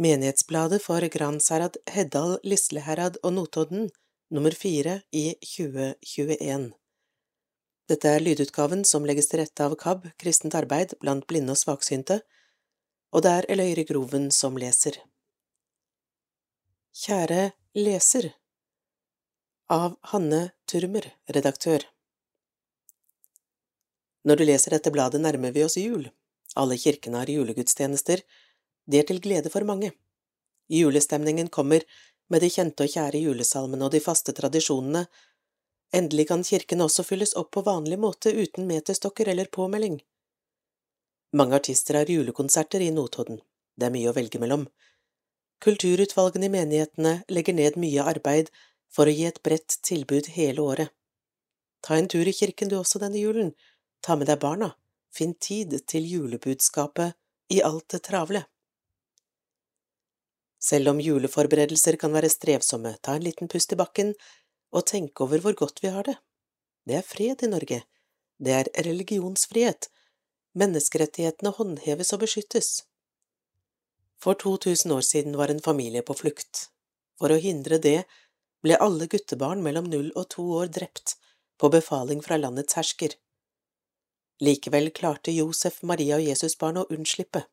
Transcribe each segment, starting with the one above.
Menighetsbladet for Gransherad, Heddal, Lisleherad og Notodden, nummer fire i 2021. Dette er lydutgaven som legges til rette av KAB, Kristent arbeid blant blinde og svaksynte, og det er Eløyre Groven som leser. Kjære leser Av Hanne Turmer, redaktør Når du leser dette bladet nærmer vi oss jul. Alle kirkene har julegudstjenester, det er til glede for mange. Julestemningen kommer med de kjente og kjære julesalmene og de faste tradisjonene. Endelig kan kirken også fylles opp på vanlig måte uten meterstokker eller påmelding. Mange artister har julekonserter i Notodden, det er mye å velge mellom. Kulturutvalgene i menighetene legger ned mye arbeid for å gi et bredt tilbud hele året. Ta en tur i kirken du også denne julen, ta med deg barna, finn tid til julebudskapet i alt det travle. Selv om juleforberedelser kan være strevsomme, ta en liten pust i bakken og tenk over hvor godt vi har det. Det er fred i Norge, det er religionsfrihet, menneskerettighetene håndheves og beskyttes. For 2000 år siden var en familie på flukt. For å hindre det ble alle guttebarn mellom null og to år drept, på befaling fra landets hersker. Likevel klarte Josef, Maria og Jesusbarnet å unnslippe.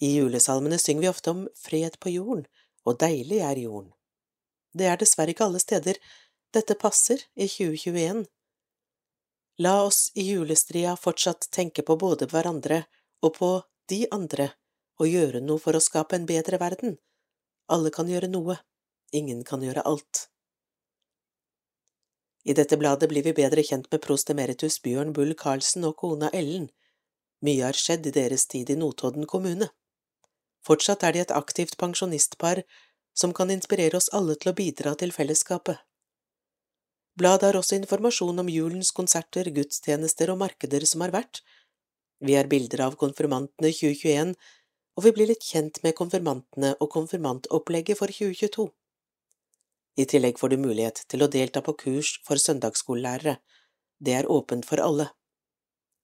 I julesalmene synger vi ofte om fred på jorden, og deilig er jorden. Det er dessverre ikke alle steder dette passer i 2021. La oss i julestria fortsatt tenke på både hverandre og på de andre og gjøre noe for å skape en bedre verden. Alle kan gjøre noe, ingen kan gjøre alt. I dette bladet blir vi bedre kjent med prost emeritus Bjørn Bull Karlsen og kona Ellen. Mye har skjedd i deres tid i Notodden kommune. Fortsatt er de et aktivt pensjonistpar som kan inspirere oss alle til å bidra til fellesskapet. Bladet har også informasjon om julens konserter, gudstjenester og markeder som har vært. Vi har bilder av konfirmantene 2021, og vi blir litt kjent med konfirmantene og konfirmantopplegget for 2022. I tillegg får du mulighet til å delta på kurs for søndagsskolelærere. Det er åpent for alle.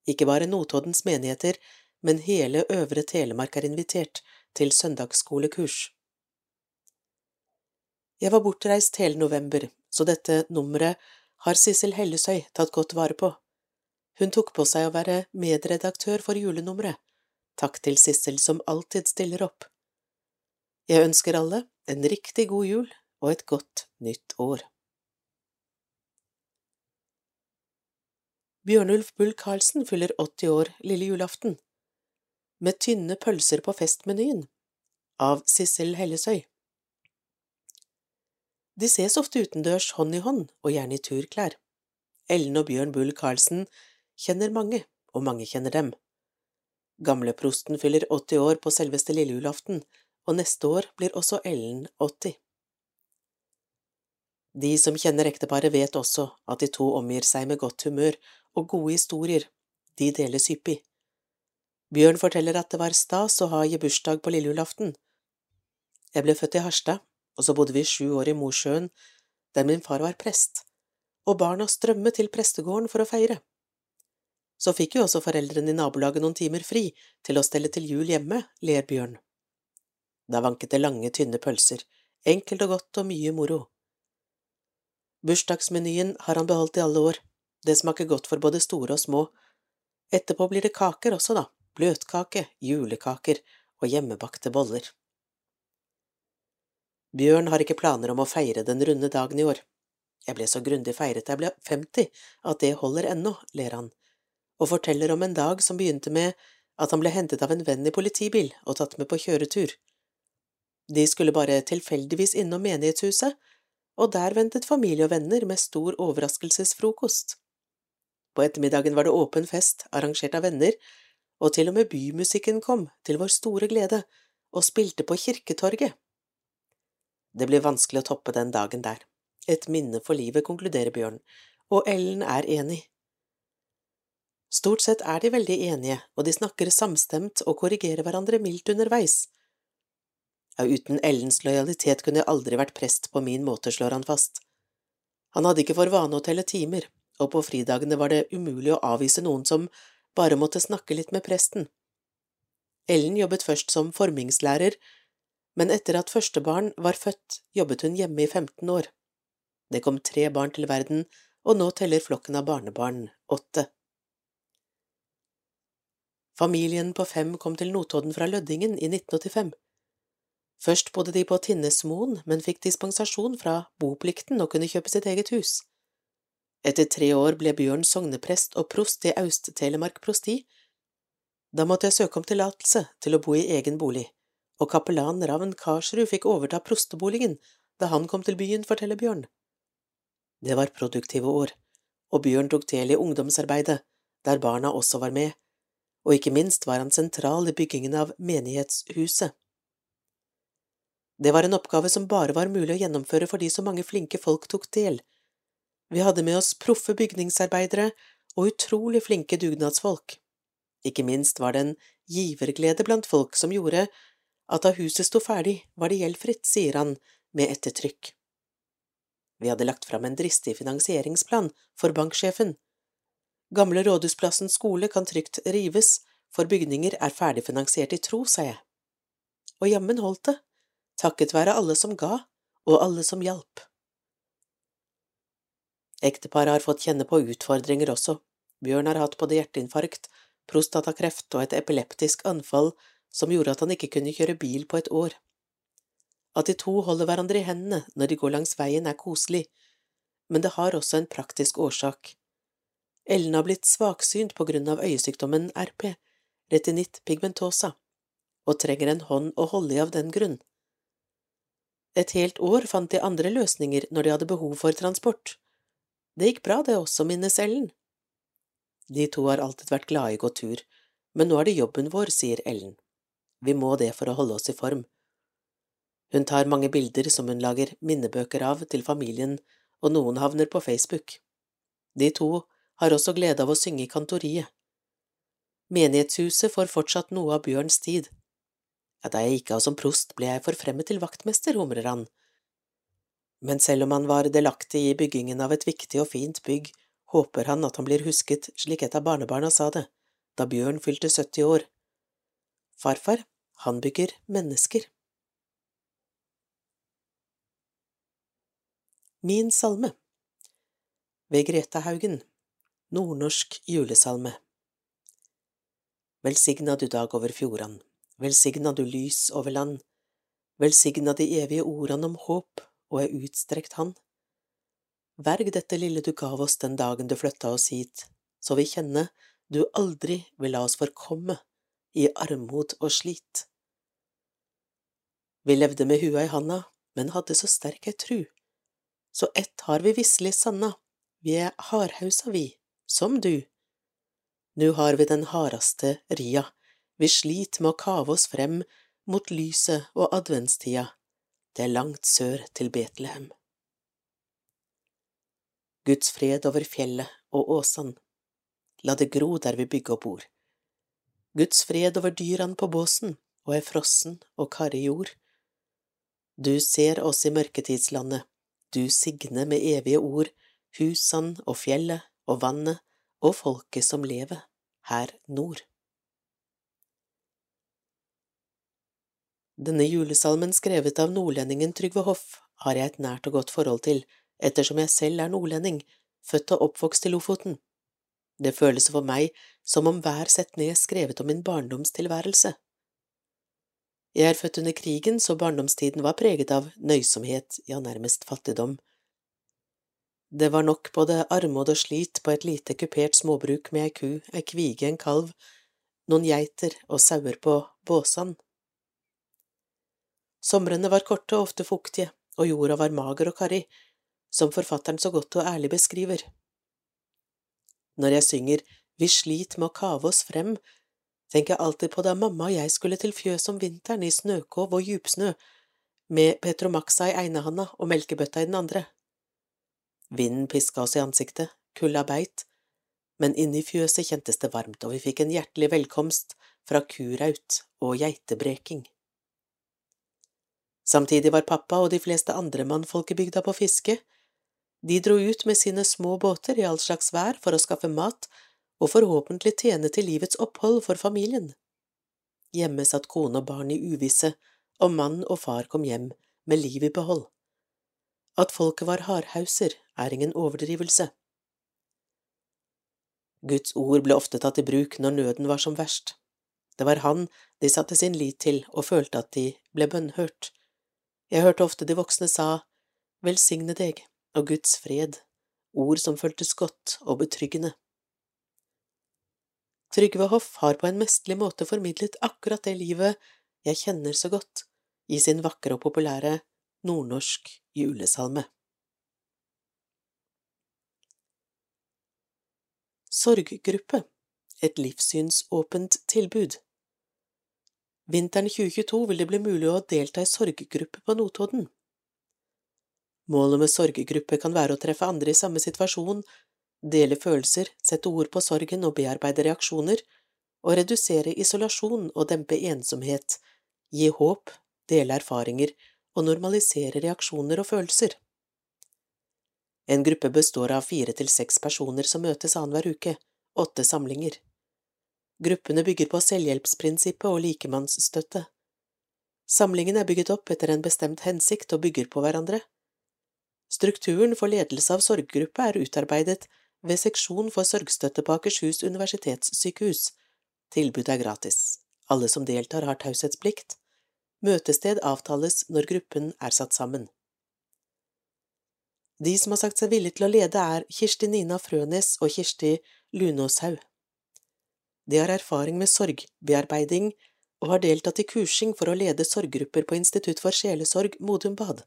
Ikke bare Notoddens menigheter, men hele Øvre Telemark er invitert til søndagsskolekurs. Jeg var bortreist hele november, så dette nummeret har Sissel Hellesøy tatt godt vare på. Hun tok på seg å være medredaktør for julenummeret. Takk til Sissel som alltid stiller opp. Jeg ønsker alle en riktig god jul og et godt nytt år. Bjørnulf Bull Karlsen fyller 80 år lille julaften. Med tynne pølser på festmenyen av Sissel Hellesøy. De ses ofte utendørs hånd i hånd og gjerne i turklær. Ellen og Bjørn Bull Karlsen kjenner mange, og mange kjenner dem. Gamleprosten fyller 80 år på selveste lille julaften, og neste år blir også Ellen 80. De som kjenner ekteparet vet også at de to omgir seg med godt humør og gode historier, de deles hyppig. Bjørn forteller at det var stas å ha gebursdag på lille julaften. Jeg ble født i Harstad, og så bodde vi sju år i Mosjøen, der min far var prest, og barna strømmet til prestegården for å feire. Så fikk jo også foreldrene i nabolaget noen timer fri til å stelle til jul hjemme, ler Bjørn. Da vanket det lange, tynne pølser, enkelt og godt og mye moro. Bursdagsmenyen har han beholdt i alle år, det smaker godt for både store og små. Etterpå blir det kaker også, da, bløtkake, julekaker og hjemmebakte boller. Bjørn har ikke planer om å feire den runde dagen i år. Jeg ble så grundig feiret da jeg ble 50 at det holder ennå, ler han, og forteller om en dag som begynte med at han ble hentet av en venn i politibil og tatt med på kjøretur. De skulle bare tilfeldigvis innom menighetshuset, og der ventet familie og venner med stor overraskelsesfrokost. På ettermiddagen var det åpen fest, arrangert av venner, og til og med bymusikken kom, til vår store glede, og spilte på Kirketorget. Det blir vanskelig å toppe den dagen der. Et minne for livet, konkluderer Bjørn, og Ellen er enig. Stort sett er de veldig enige, og de snakker samstemt og korrigerer hverandre mildt underveis. Ja, uten Ellens lojalitet kunne jeg aldri vært prest på min måte, slår han fast. Han hadde ikke for vane å telle timer, og på fridagene var det umulig å avvise noen som bare måtte snakke litt med presten. Ellen jobbet først som formingslærer, men etter at første barn var født, jobbet hun hjemme i 15 år. Det kom tre barn til verden, og nå teller flokken av barnebarn åtte. Familien på fem kom til Notodden fra Lødingen i 1985. Først bodde de på Tinnesmoen, men fikk dispensasjon fra boplikten og kunne kjøpe sitt eget hus. Etter tre år ble Bjørn sogneprest og prost i Aust-Telemark prosti. Da måtte jeg søke om tillatelse til å bo i egen bolig, og kapellan Ravn Karsrud fikk overta prosteboligen da han kom til byen, forteller Bjørn. Det var produktive år, og Bjørn tok del i ungdomsarbeidet, der barna også var med og ikke minst var han sentral i byggingen av menighetshuset. Det var en oppgave som bare var mulig å gjennomføre fordi så mange flinke folk tok del. Vi hadde med oss proffe bygningsarbeidere og utrolig flinke dugnadsfolk. Ikke minst var det en giverglede blant folk som gjorde at da huset sto ferdig, var det gjeldfritt, sier han med ettertrykk. Vi hadde lagt fram en dristig finansieringsplan for banksjefen, Gamle Rådhusplassen skole kan trygt rives, for bygninger er ferdigfinansiert i tro, sa jeg. Og jammen holdt det, takket være alle som ga, og alle som hjalp. Ekteparet har fått kjenne på utfordringer også. Bjørn har hatt både hjerteinfarkt, prostatakreft og et epileptisk anfall som gjorde at han ikke kunne kjøre bil på et år. At de to holder hverandre i hendene når de går langs veien er koselig, men det har også en praktisk årsak. Ellen har blitt svaksynt på grunn av øyesykdommen RP, retinitt pigmentosa, og trenger en hånd å holde i av den grunn. Et helt år fant de andre løsninger når de hadde behov for transport. Det gikk bra, det også, minnes Ellen. De to har alltid vært glade i å gå tur, men nå er det jobben vår, sier Ellen. Vi må det for å holde oss i form. Hun tar mange bilder som hun lager minnebøker av til familien, og noen havner på Facebook. De to har også glede av å synge i kantoriet. Menighetshuset får fortsatt noe av Bjørns tid. Ja, da jeg gikk av som prost, ble jeg forfremmet til vaktmester, humrer han. Men selv om han var delaktig i byggingen av et viktig og fint bygg, håper han at han blir husket slik et av barnebarna sa det, da Bjørn fylte 70 år. Farfar, han bygger mennesker. Min salme. Ved Greta Haugen. Nordnorsk julesalme. Velsigna du dag over fjordan, velsigna du lys over land, velsigna de evige ordene om håp og ei utstrekt hand. Verg dette lille du gav oss den dagen du flytta oss hit, så vi kjenner du aldri vil la oss forkomme i armod og slit. Vi levde med hua i handa, men hadde så sterk ei tru, så ett har vi visselig sanna, vi er hardhausa vi som du. Nu har vi den hardaste ria, vi slit med å kave oss frem mot lyset og adventstida, det er langt sør til Betlehem. Guds fred over fjellet og åsan, la det gro der vi bygger og bor. Guds fred over dyran på båsen og er frossen og karrig jord. Du ser oss i mørketidslandet, du signe med evige ord, husan og fjellet og vannet og folket som lever her nord. Denne julesalmen, skrevet av nordlendingen Trygve Hoff, har jeg et nært og godt forhold til, ettersom jeg selv er nordlending, født og oppvokst i Lofoten. Det føles for meg som om hver setning er skrevet om min barndomstilværelse. Jeg er født under krigen, så barndomstiden var preget av nøysomhet, ja, nærmest fattigdom, det var nok både armod og slit på et lite kupert småbruk med ei ku, ei kvige, en kalv, noen geiter og sauer på båsan. Somrene var korte og ofte fuktige, og jorda var mager og karrig, som forfatteren så godt og ærlig beskriver. Når jeg synger Vi slit med å kave oss frem, tenker jeg alltid på da mamma og jeg skulle til fjøs om vinteren i snøkov og djupsnø, med Petromaxa i ene handa og melkebøtta i den andre. Vinden piska oss i ansiktet, kulda beit, men inne i fjøset kjentes det varmt, og vi fikk en hjertelig velkomst fra kuraut og geitebreking. Samtidig var pappa og de fleste andre mannfolk i bygda på fiske. De dro ut med sine små båter i all slags vær for å skaffe mat og forhåpentlig tjene til livets opphold for familien. Hjemme satt kone og barn i uvisse om mann og far kom hjem med liv i behold. At folket var hardhauser, er ingen overdrivelse. Guds ord ble ofte tatt i bruk når nøden var som verst. Det var han de satte sin lit til og følte at de ble bønnhørt. Jeg hørte ofte de voksne sa Velsigne deg og Guds fred, ord som føltes godt og betryggende. Trygve Hoff har på en mesterlig måte formidlet akkurat det livet jeg kjenner så godt, i sin vakre og populære nordnorsk julesalme. Sorggruppe et livssynsåpent tilbud Vinteren 2022 vil det bli mulig å delta i sorggruppe på Notodden. Målet med sorggruppe kan være å treffe andre i samme situasjon, dele følelser, sette ord på sorgen og bearbeide reaksjoner, og redusere isolasjon og dempe ensomhet, gi håp, dele erfaringer og normalisere reaksjoner og følelser. En gruppe består av fire til seks personer som møtes annenhver uke, åtte samlinger. Gruppene bygger på selvhjelpsprinsippet og likemannsstøtte. Samlingen er bygget opp etter en bestemt hensikt og bygger på hverandre. Strukturen for ledelse av sorggruppe er utarbeidet ved seksjon for sorgstøtte på Akershus universitetssykehus. Tilbudet er gratis. Alle som deltar, har taushetsplikt. Møtested avtales når gruppen er satt sammen. De som har sagt seg villige til å lede, er Kirsti Nina Frønes og Kirsti Lunåshaug. De har erfaring med sorgbearbeiding og har deltatt i kursing for å lede sorggrupper på Institutt for sjelesorg Modum Bad.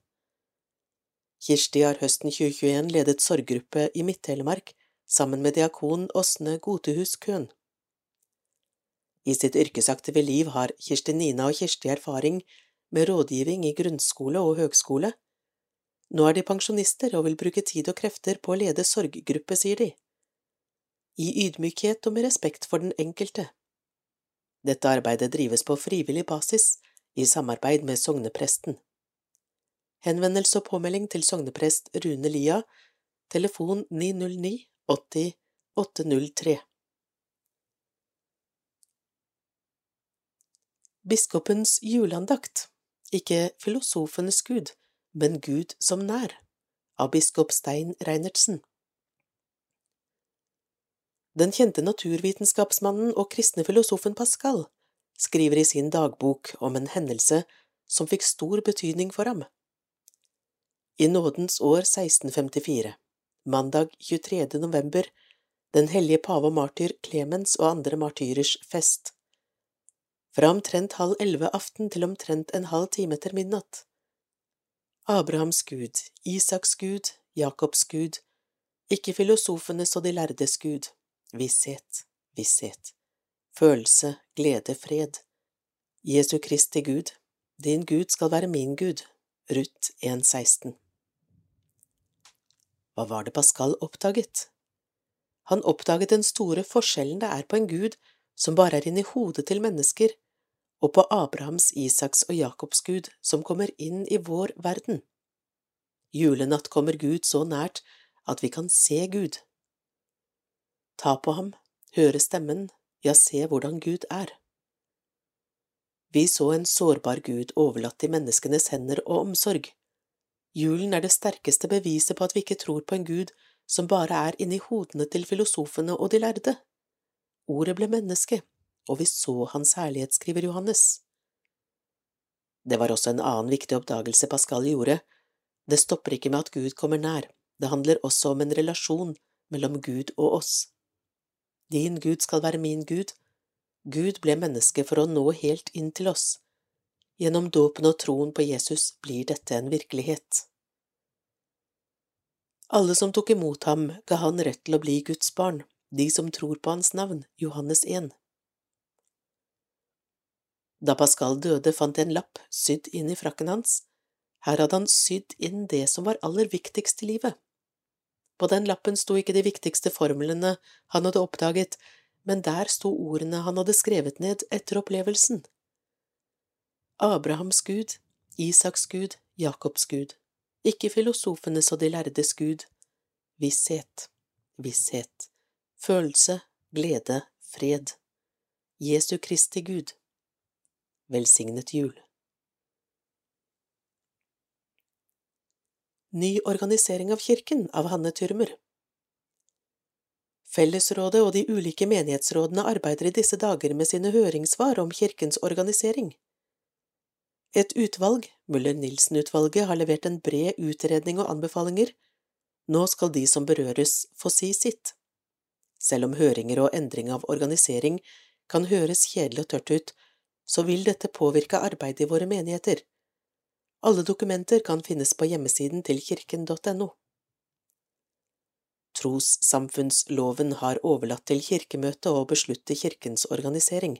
Kirsti har høsten 2021 ledet sorggruppe i Midt-Telemark sammen med diakon Åsne Gotehus Køhn. I sitt yrkesaktive liv har Kirsti Nina og Kirsti erfaring med rådgivning i grunnskole og høgskole. Nå er de pensjonister og vil bruke tid og krefter på å lede sorggruppe, sier de i ydmykhet og med respekt for den enkelte. Dette arbeidet drives på frivillig basis, i samarbeid med sognepresten. Henvendelse og påmelding til sogneprest Rune Lia, telefon 909 80 803. Biskopens juleandakt, ikke filosofenes gud, men Gud som nær, av biskop Stein Reinertsen. Den kjente naturvitenskapsmannen og kristne filosofen Pascal skriver i sin dagbok om en hendelse som fikk stor betydning for ham. I nådens år 1654, mandag 23. november, den hellige pave og martyr Clemens og andre martyrers fest. Fra omtrent halv elleve aften til omtrent en halv time etter midnatt. Abrahams gud, Isaks gud, Jakobs gud, ikke filosofenes og de lærdes gud visshet, visshet, følelse, glede, fred. Jesu Kristi Gud, din Gud skal være min Gud, Ruth 1,16. Hva var det Pascal oppdaget? Han oppdaget den store forskjellen det er på en Gud som bare er inni hodet til mennesker, og på Abrahams, Isaks og Jakobs Gud som kommer inn i vår verden. Julenatt kommer Gud så nært at vi kan se Gud ta på ham, høre stemmen, ja, se hvordan Gud er. Vi så en sårbar Gud overlatt i menneskenes hender og omsorg. Julen er det sterkeste beviset på at vi ikke tror på en Gud som bare er inni hodene til filosofene og de lærde. Ordet ble menneske, og vi så Hans herlighet, skriver Johannes. Det var også en annen viktig oppdagelse Pascal gjorde. Det stopper ikke med at Gud kommer nær, det handler også om en relasjon mellom Gud og oss. Din Gud skal være min Gud. Gud ble menneske for å nå helt inn til oss. Gjennom dåpen og troen på Jesus blir dette en virkelighet. Alle som tok imot ham, ga han rett til å bli Guds barn, de som tror på hans navn, Johannes 1. Da Pascal døde, fant jeg en lapp sydd inn i frakken hans. Her hadde han sydd inn det som var aller viktigst i livet. På den lappen sto ikke de viktigste formlene han hadde oppdaget, men der sto ordene han hadde skrevet ned etter opplevelsen. Abrahams Gud, Isaks Gud, Jakobs Gud, ikke filosofenes og de lærdes Gud, visshet, visshet, følelse, glede, fred, Jesu Kristi Gud, velsignet jul. Ny organisering av kirken av Hanne Tyrmer Fellesrådet og de ulike menighetsrådene arbeider i disse dager med sine høringssvar om kirkens organisering. Et utvalg, Muller-Nilsen-utvalget, har levert en bred utredning og anbefalinger. Nå skal de som berøres, få si sitt. Selv om høringer og endring av organisering kan høres kjedelig og tørt ut, så vil dette påvirke arbeidet i våre menigheter. Alle dokumenter kan finnes på hjemmesiden til kirken.no. Trossamfunnsloven har overlatt til Kirkemøtet å beslutte kirkens organisering.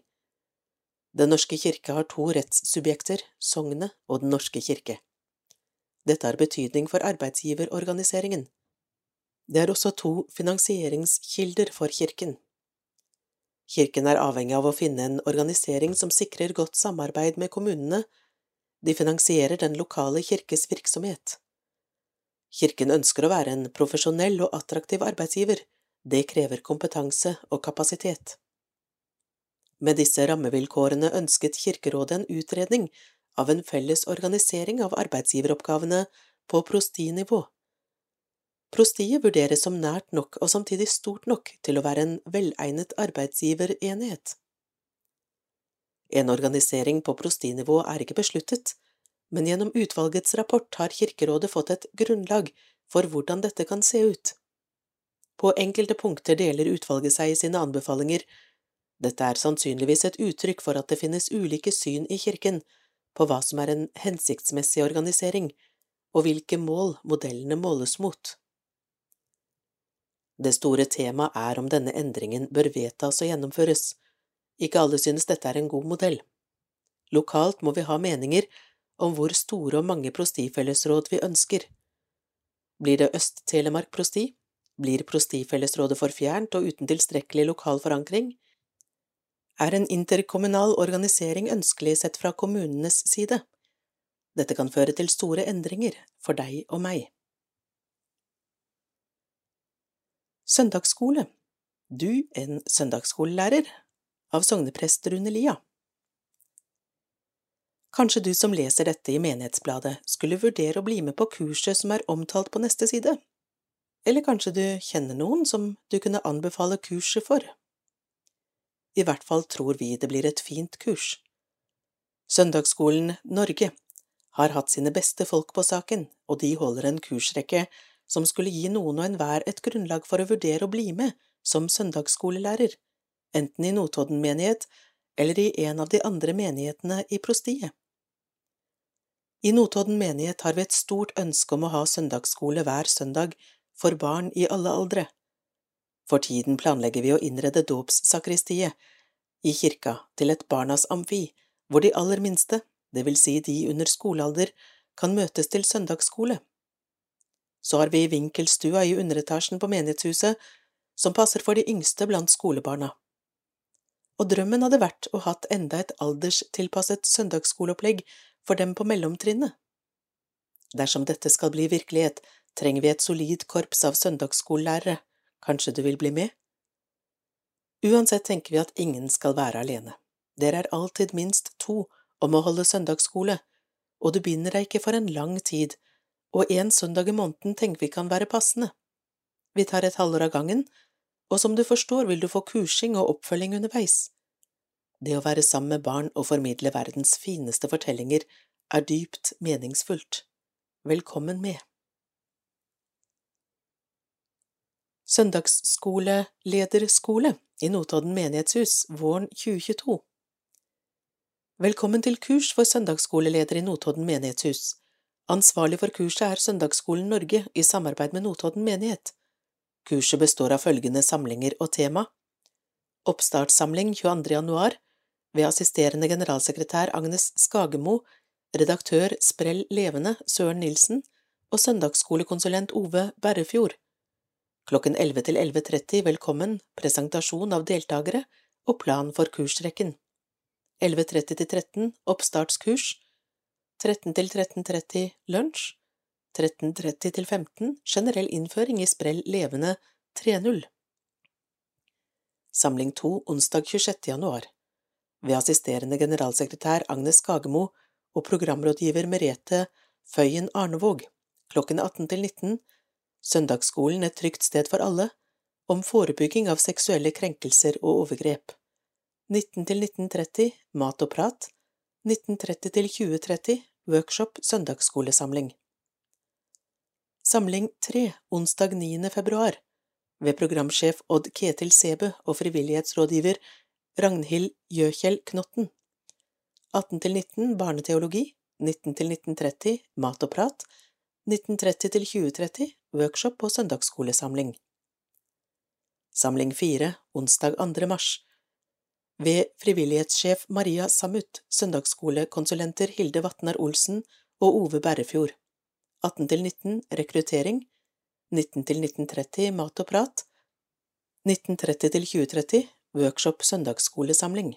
Den norske kirke har to rettssubjekter, sognet og Den norske kirke. Dette har betydning for arbeidsgiverorganiseringen. Det er også to finansieringskilder for kirken. Kirken er avhengig av å finne en organisering som sikrer godt samarbeid med kommunene, de finansierer den lokale kirkes virksomhet. Kirken ønsker å være en profesjonell og attraktiv arbeidsgiver, det krever kompetanse og kapasitet. Med disse rammevilkårene ønsket Kirkerådet en utredning av en felles organisering av arbeidsgiveroppgavene på prostinivå. Prostiet vurderes som nært nok og samtidig stort nok til å være en velegnet arbeidsgiverenhet. En organisering på prostinivå er ikke besluttet, men gjennom utvalgets rapport har Kirkerådet fått et grunnlag for hvordan dette kan se ut. På enkelte punkter deler utvalget seg i sine anbefalinger. Dette er sannsynligvis et uttrykk for at det finnes ulike syn i kirken på hva som er en hensiktsmessig organisering, og hvilke mål modellene måles mot. Det store temaet er om denne endringen bør vedtas og gjennomføres. Ikke alle synes dette er en god modell. Lokalt må vi ha meninger om hvor store og mange prostifellesråd vi ønsker. Blir det Øst-Telemark prosti? Blir prostifellesrådet for fjernt og uten tilstrekkelig lokal forankring? Er en interkommunal organisering ønskelig sett fra kommunenes side? Dette kan føre til store endringer for deg og meg. Søndagsskole Du, en søndagsskolelærer av sogneprest Rune Lia Kanskje du som leser dette i Menighetsbladet skulle vurdere å bli med på kurset som er omtalt på neste side? Eller kanskje du kjenner noen som du kunne anbefale kurset for? I hvert fall tror vi det blir et fint kurs. Søndagsskolen Norge har hatt sine beste folk på saken, og de holder en kursrekke som skulle gi noen og enhver et grunnlag for å vurdere å bli med som søndagsskolelærer, enten i Notodden menighet eller i en av de andre menighetene i prostiet. I Notodden menighet har vi et stort ønske om å ha søndagsskole hver søndag for barn i alle aldre. For tiden planlegger vi å innrede dåpssakristiet i kirka til et barnas amfi, hvor de aller minste, det vil si de under skolealder, kan møtes til søndagsskole. Så har vi vinkelstua i underetasjen på menighetshuset, som passer for de yngste blant skolebarna. Og drømmen hadde vært å hatt enda et alderstilpasset søndagsskoleopplegg for dem på mellomtrinnet. Dersom dette skal bli virkelighet, trenger vi et solid korps av søndagsskolelærere, kanskje du vil bli med? Uansett tenker vi at ingen skal være alene. Dere er alltid minst to om å holde søndagsskole, og du binder deg ikke for en lang tid og en søndag i måneden tenker vi kan være passende. Vi tar et halvår av gangen, og som du forstår vil du få kursing og oppfølging underveis. Det å være sammen med barn og formidle verdens fineste fortellinger er dypt meningsfullt. Velkommen med. Søndagsskolelederskole i Notodden menighetshus våren 2022 Velkommen til kurs for søndagsskoleleder i Notodden menighetshus. Ansvarlig for kurset er Søndagsskolen Norge i samarbeid med Notodden menighet. Kurset består av følgende samlinger og tema Oppstartssamling 22. januar ved assisterende generalsekretær Agnes Skagemo, redaktør Sprell Levende Søren Nilsen og søndagsskolekonsulent Ove Berrefjord. Klokken 11 til 11.30 velkommen, presentasjon av deltakere og plan for kursrekken. 11.30 til 13 oppstartskurs 13 til 13.30 lunsj, 13.30 til 15 generell innføring i sprell levende 3.0. Samling 2 onsdag 26. januar ved assisterende generalsekretær Agnes Skagemo og programrådgiver Merete Føyen Arnevåg klokken 18 til 19, Søndagsskolen et trygt sted for alle, om forebygging av seksuelle krenkelser og overgrep. 19 til 1930 Mat og prat, 1930 til 2030 Workshop søndagsskolesamling. Samling 3 onsdag 9. februar ved programsjef Odd Ketil Sebø og frivillighetsrådgiver Ragnhild Gjøkjell Knotten. 18–19 Barneteologi, 19–1930 Mat og prat, 1930–2030 workshop og søndagsskolesamling. Samling 4 onsdag 2. mars ved frivillighetssjef Maria Samut, søndagsskolekonsulenter Hilde Vatnar Olsen og Ove Berrefjord. 18 til 19 rekruttering, 19–1930 mat og prat, 1930 til 2030 workshop søndagsskolesamling.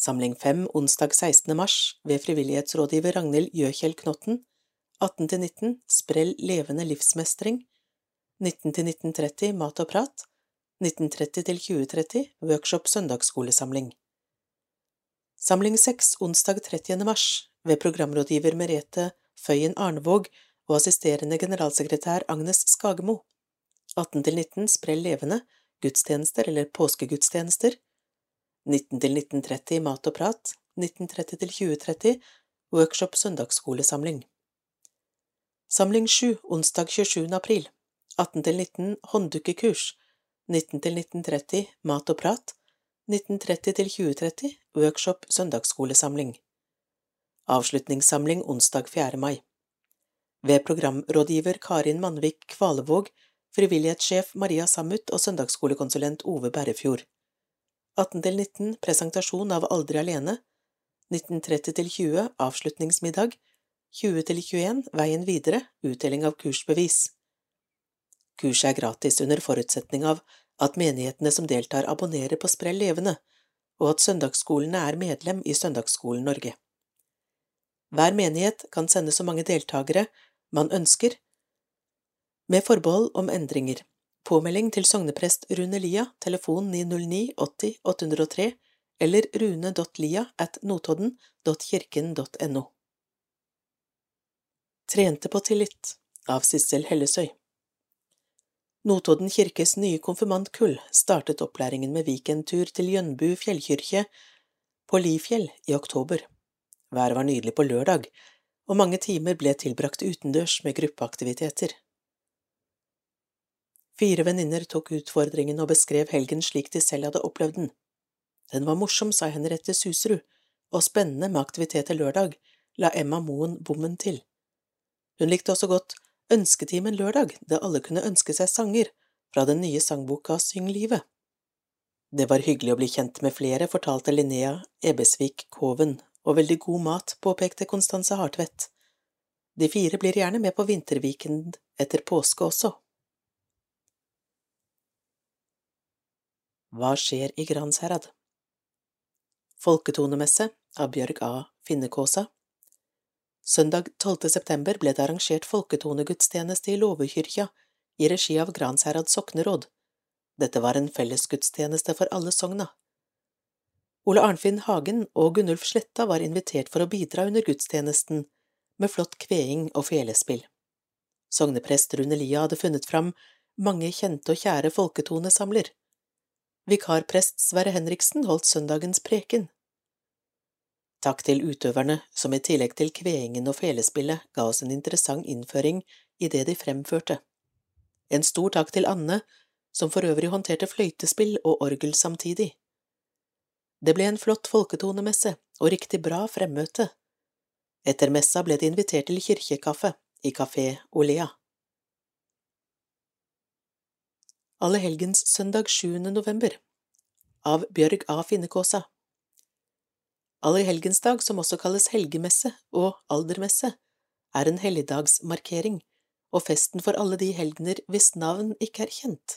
Samling 5 onsdag 16. mars ved frivillighetsrådgiver Ragnhild Gjøkjell Knotten, 18–19 Sprell levende livsmestring, 19–1930 mat og prat, 1930–2030 workshop søndagsskolesamling. Samling 6 onsdag 30. mars ved programrådgiver Merete Føyen Arnevåg og assisterende generalsekretær Agnes Skagemo. 18–19 Sprell levende, gudstjenester eller påskegudstjenester. 19–1930 Mat og prat, 1930–2030 Workshop søndagsskolesamling. Samling 7 onsdag 27. april. 18 til 19 Hånddukkekurs. 19–1930 Mat og prat. 1930–2030 Workshop søndagsskolesamling. Avslutningssamling onsdag 4. mai ved programrådgiver Karin Mannvik Kvalevåg, frivillighetssjef Maria Samut og søndagsskolekonsulent Ove Berrefjord. 18 til 19 presentasjon av Aldri alene, 1930 til 20 avslutningsmiddag, 20 til 21 veien videre utdeling av kursbevis. Kurset er gratis under forutsetning av at menighetene som deltar abonnerer på Sprell levende, og at søndagsskolene er medlem i Søndagsskolen Norge. Hver menighet kan sende så mange deltakere man ønsker, med forbehold om endringer. Påmelding til sogneprest Rune Lia, telefon 909 80 803 eller rune.lia at notodden.kirken.no. Trente på tillit av Sissel Hellesøy Notodden kirkes nye konfirmantkull startet opplæringen med weekendtur til Jønbu fjellkirke på Lifjell i oktober. Været var nydelig på lørdag, og mange timer ble tilbrakt utendørs med gruppeaktiviteter. Fire venninner tok utfordringen og beskrev helgen slik de selv hadde opplevd den. Den var morsom, sa Henriette Susrud, og spennende med aktiviteter lørdag, la Emma Moen bommen til. Hun likte også godt Ønsketimen lørdag, da alle kunne ønske seg sanger fra den nye sangboka Syng livet. Det var hyggelig å bli kjent med flere, fortalte Linnea Ebbesvik Koven og veldig god mat, påpekte Konstanse Hartvedt. De fire blir gjerne med på vinterviken etter påske også. Hva skjer i Gransherad? Folketonemesse av Bjørg A. Finnekåsa Søndag 12. september ble det arrangert folketonegudstjeneste i Låvekyrkja i regi av Gransherad sokneråd. Dette var en fellesgudstjeneste for alle sogna. Ole Arnfinn Hagen og Gunnulf Sletta var invitert for å bidra under gudstjenesten med flott kveing og felespill. Sogneprest Rune Lia hadde funnet fram mange kjente og kjære folketonesamler. Vikarprest Sverre Henriksen holdt søndagens preken. Takk til utøverne som i tillegg til kveingen og felespillet ga oss en interessant innføring i det de fremførte. En stor takk til Anne, som for øvrig håndterte fløytespill og orgel samtidig. Det ble en flott folketonemesse og riktig bra fremmøte. Etter messa ble de invitert til kirkekaffe i Kafé Olea. Allehelgens søndag 7. november Av Bjørg A. Finnekåsa Allehelgensdag, som også kalles helgemesse og aldermesse, er en helligdagsmarkering og festen for alle de helgener hvis navn ikke er kjent.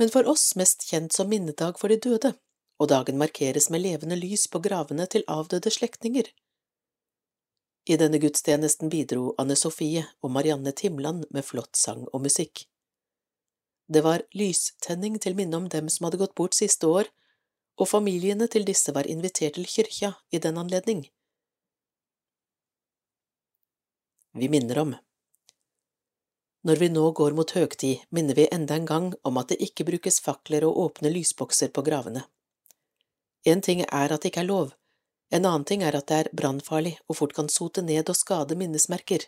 Men for oss mest kjent som minnedag for de døde, og dagen markeres med levende lys på gravene til avdøde slektninger. I denne gudstjenesten bidro Anne Sofie og Marianne Timland med flott sang og musikk. Det var lystenning til minne om dem som hadde gått bort siste år, og familiene til disse var invitert til kyrkja i den anledning. Vi minner om Når vi nå går mot høgtid, minner vi enda en gang om at det ikke brukes fakler og åpne lysbokser på gravene. En ting er at det ikke er lov, en annen ting er at det er brannfarlig og fort kan sote ned og skade minnesmerker.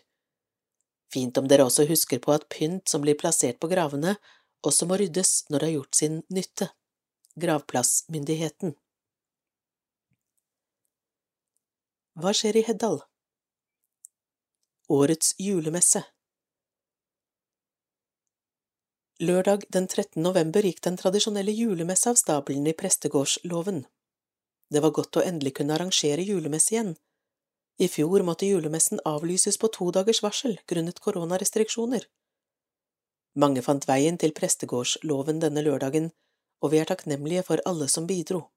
Fint om dere også husker på at pynt som blir plassert på gravene, også må ryddes når det har gjort sin nytte. Gravplassmyndigheten Hva skjer i Heddal? Årets julemesse Lørdag den 13. november gikk den tradisjonelle julemesse av stabelen i prestegårdsloven. Det var godt å endelig kunne arrangere julemesse igjen. I fjor måtte julemessen avlyses på to dagers varsel grunnet koronarestriksjoner. Mange fant veien til prestegårdsloven denne lørdagen, og vi er takknemlige for alle som bidro.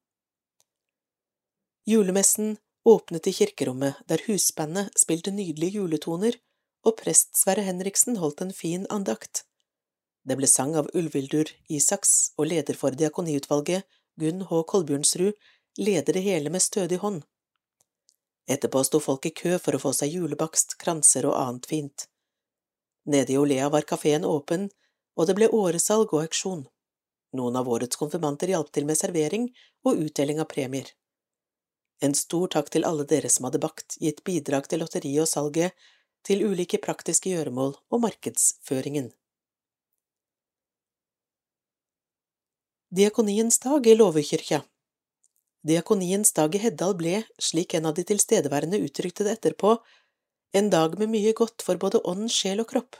Julemessen åpnet i kirkerommet, der husbandet spilte nydelige juletoner, og prest Sverre Henriksen holdt en fin andakt. Det ble sang av Ulvildur Isaks, og leder for diakoniutvalget, Gunn H. Kolbjørnsrud, leder det hele med stødig hånd. Etterpå sto folk i kø for å få seg julebakst, kranser og annet fint. Nede i Olea var kafeen åpen, og det ble åresalg og auksjon. Noen av årets konfirmanter hjalp til med servering og utdeling av premier. En stor takk til alle dere som hadde bakt, gitt bidrag til lotteriet og salget, til ulike praktiske gjøremål og markedsføringen. Diakoniens dag i Låvekyrkja Diakoniens dag i Heddal ble, slik en av de tilstedeværende uttrykte det etterpå, en dag med mye godt for både ånd, sjel og kropp.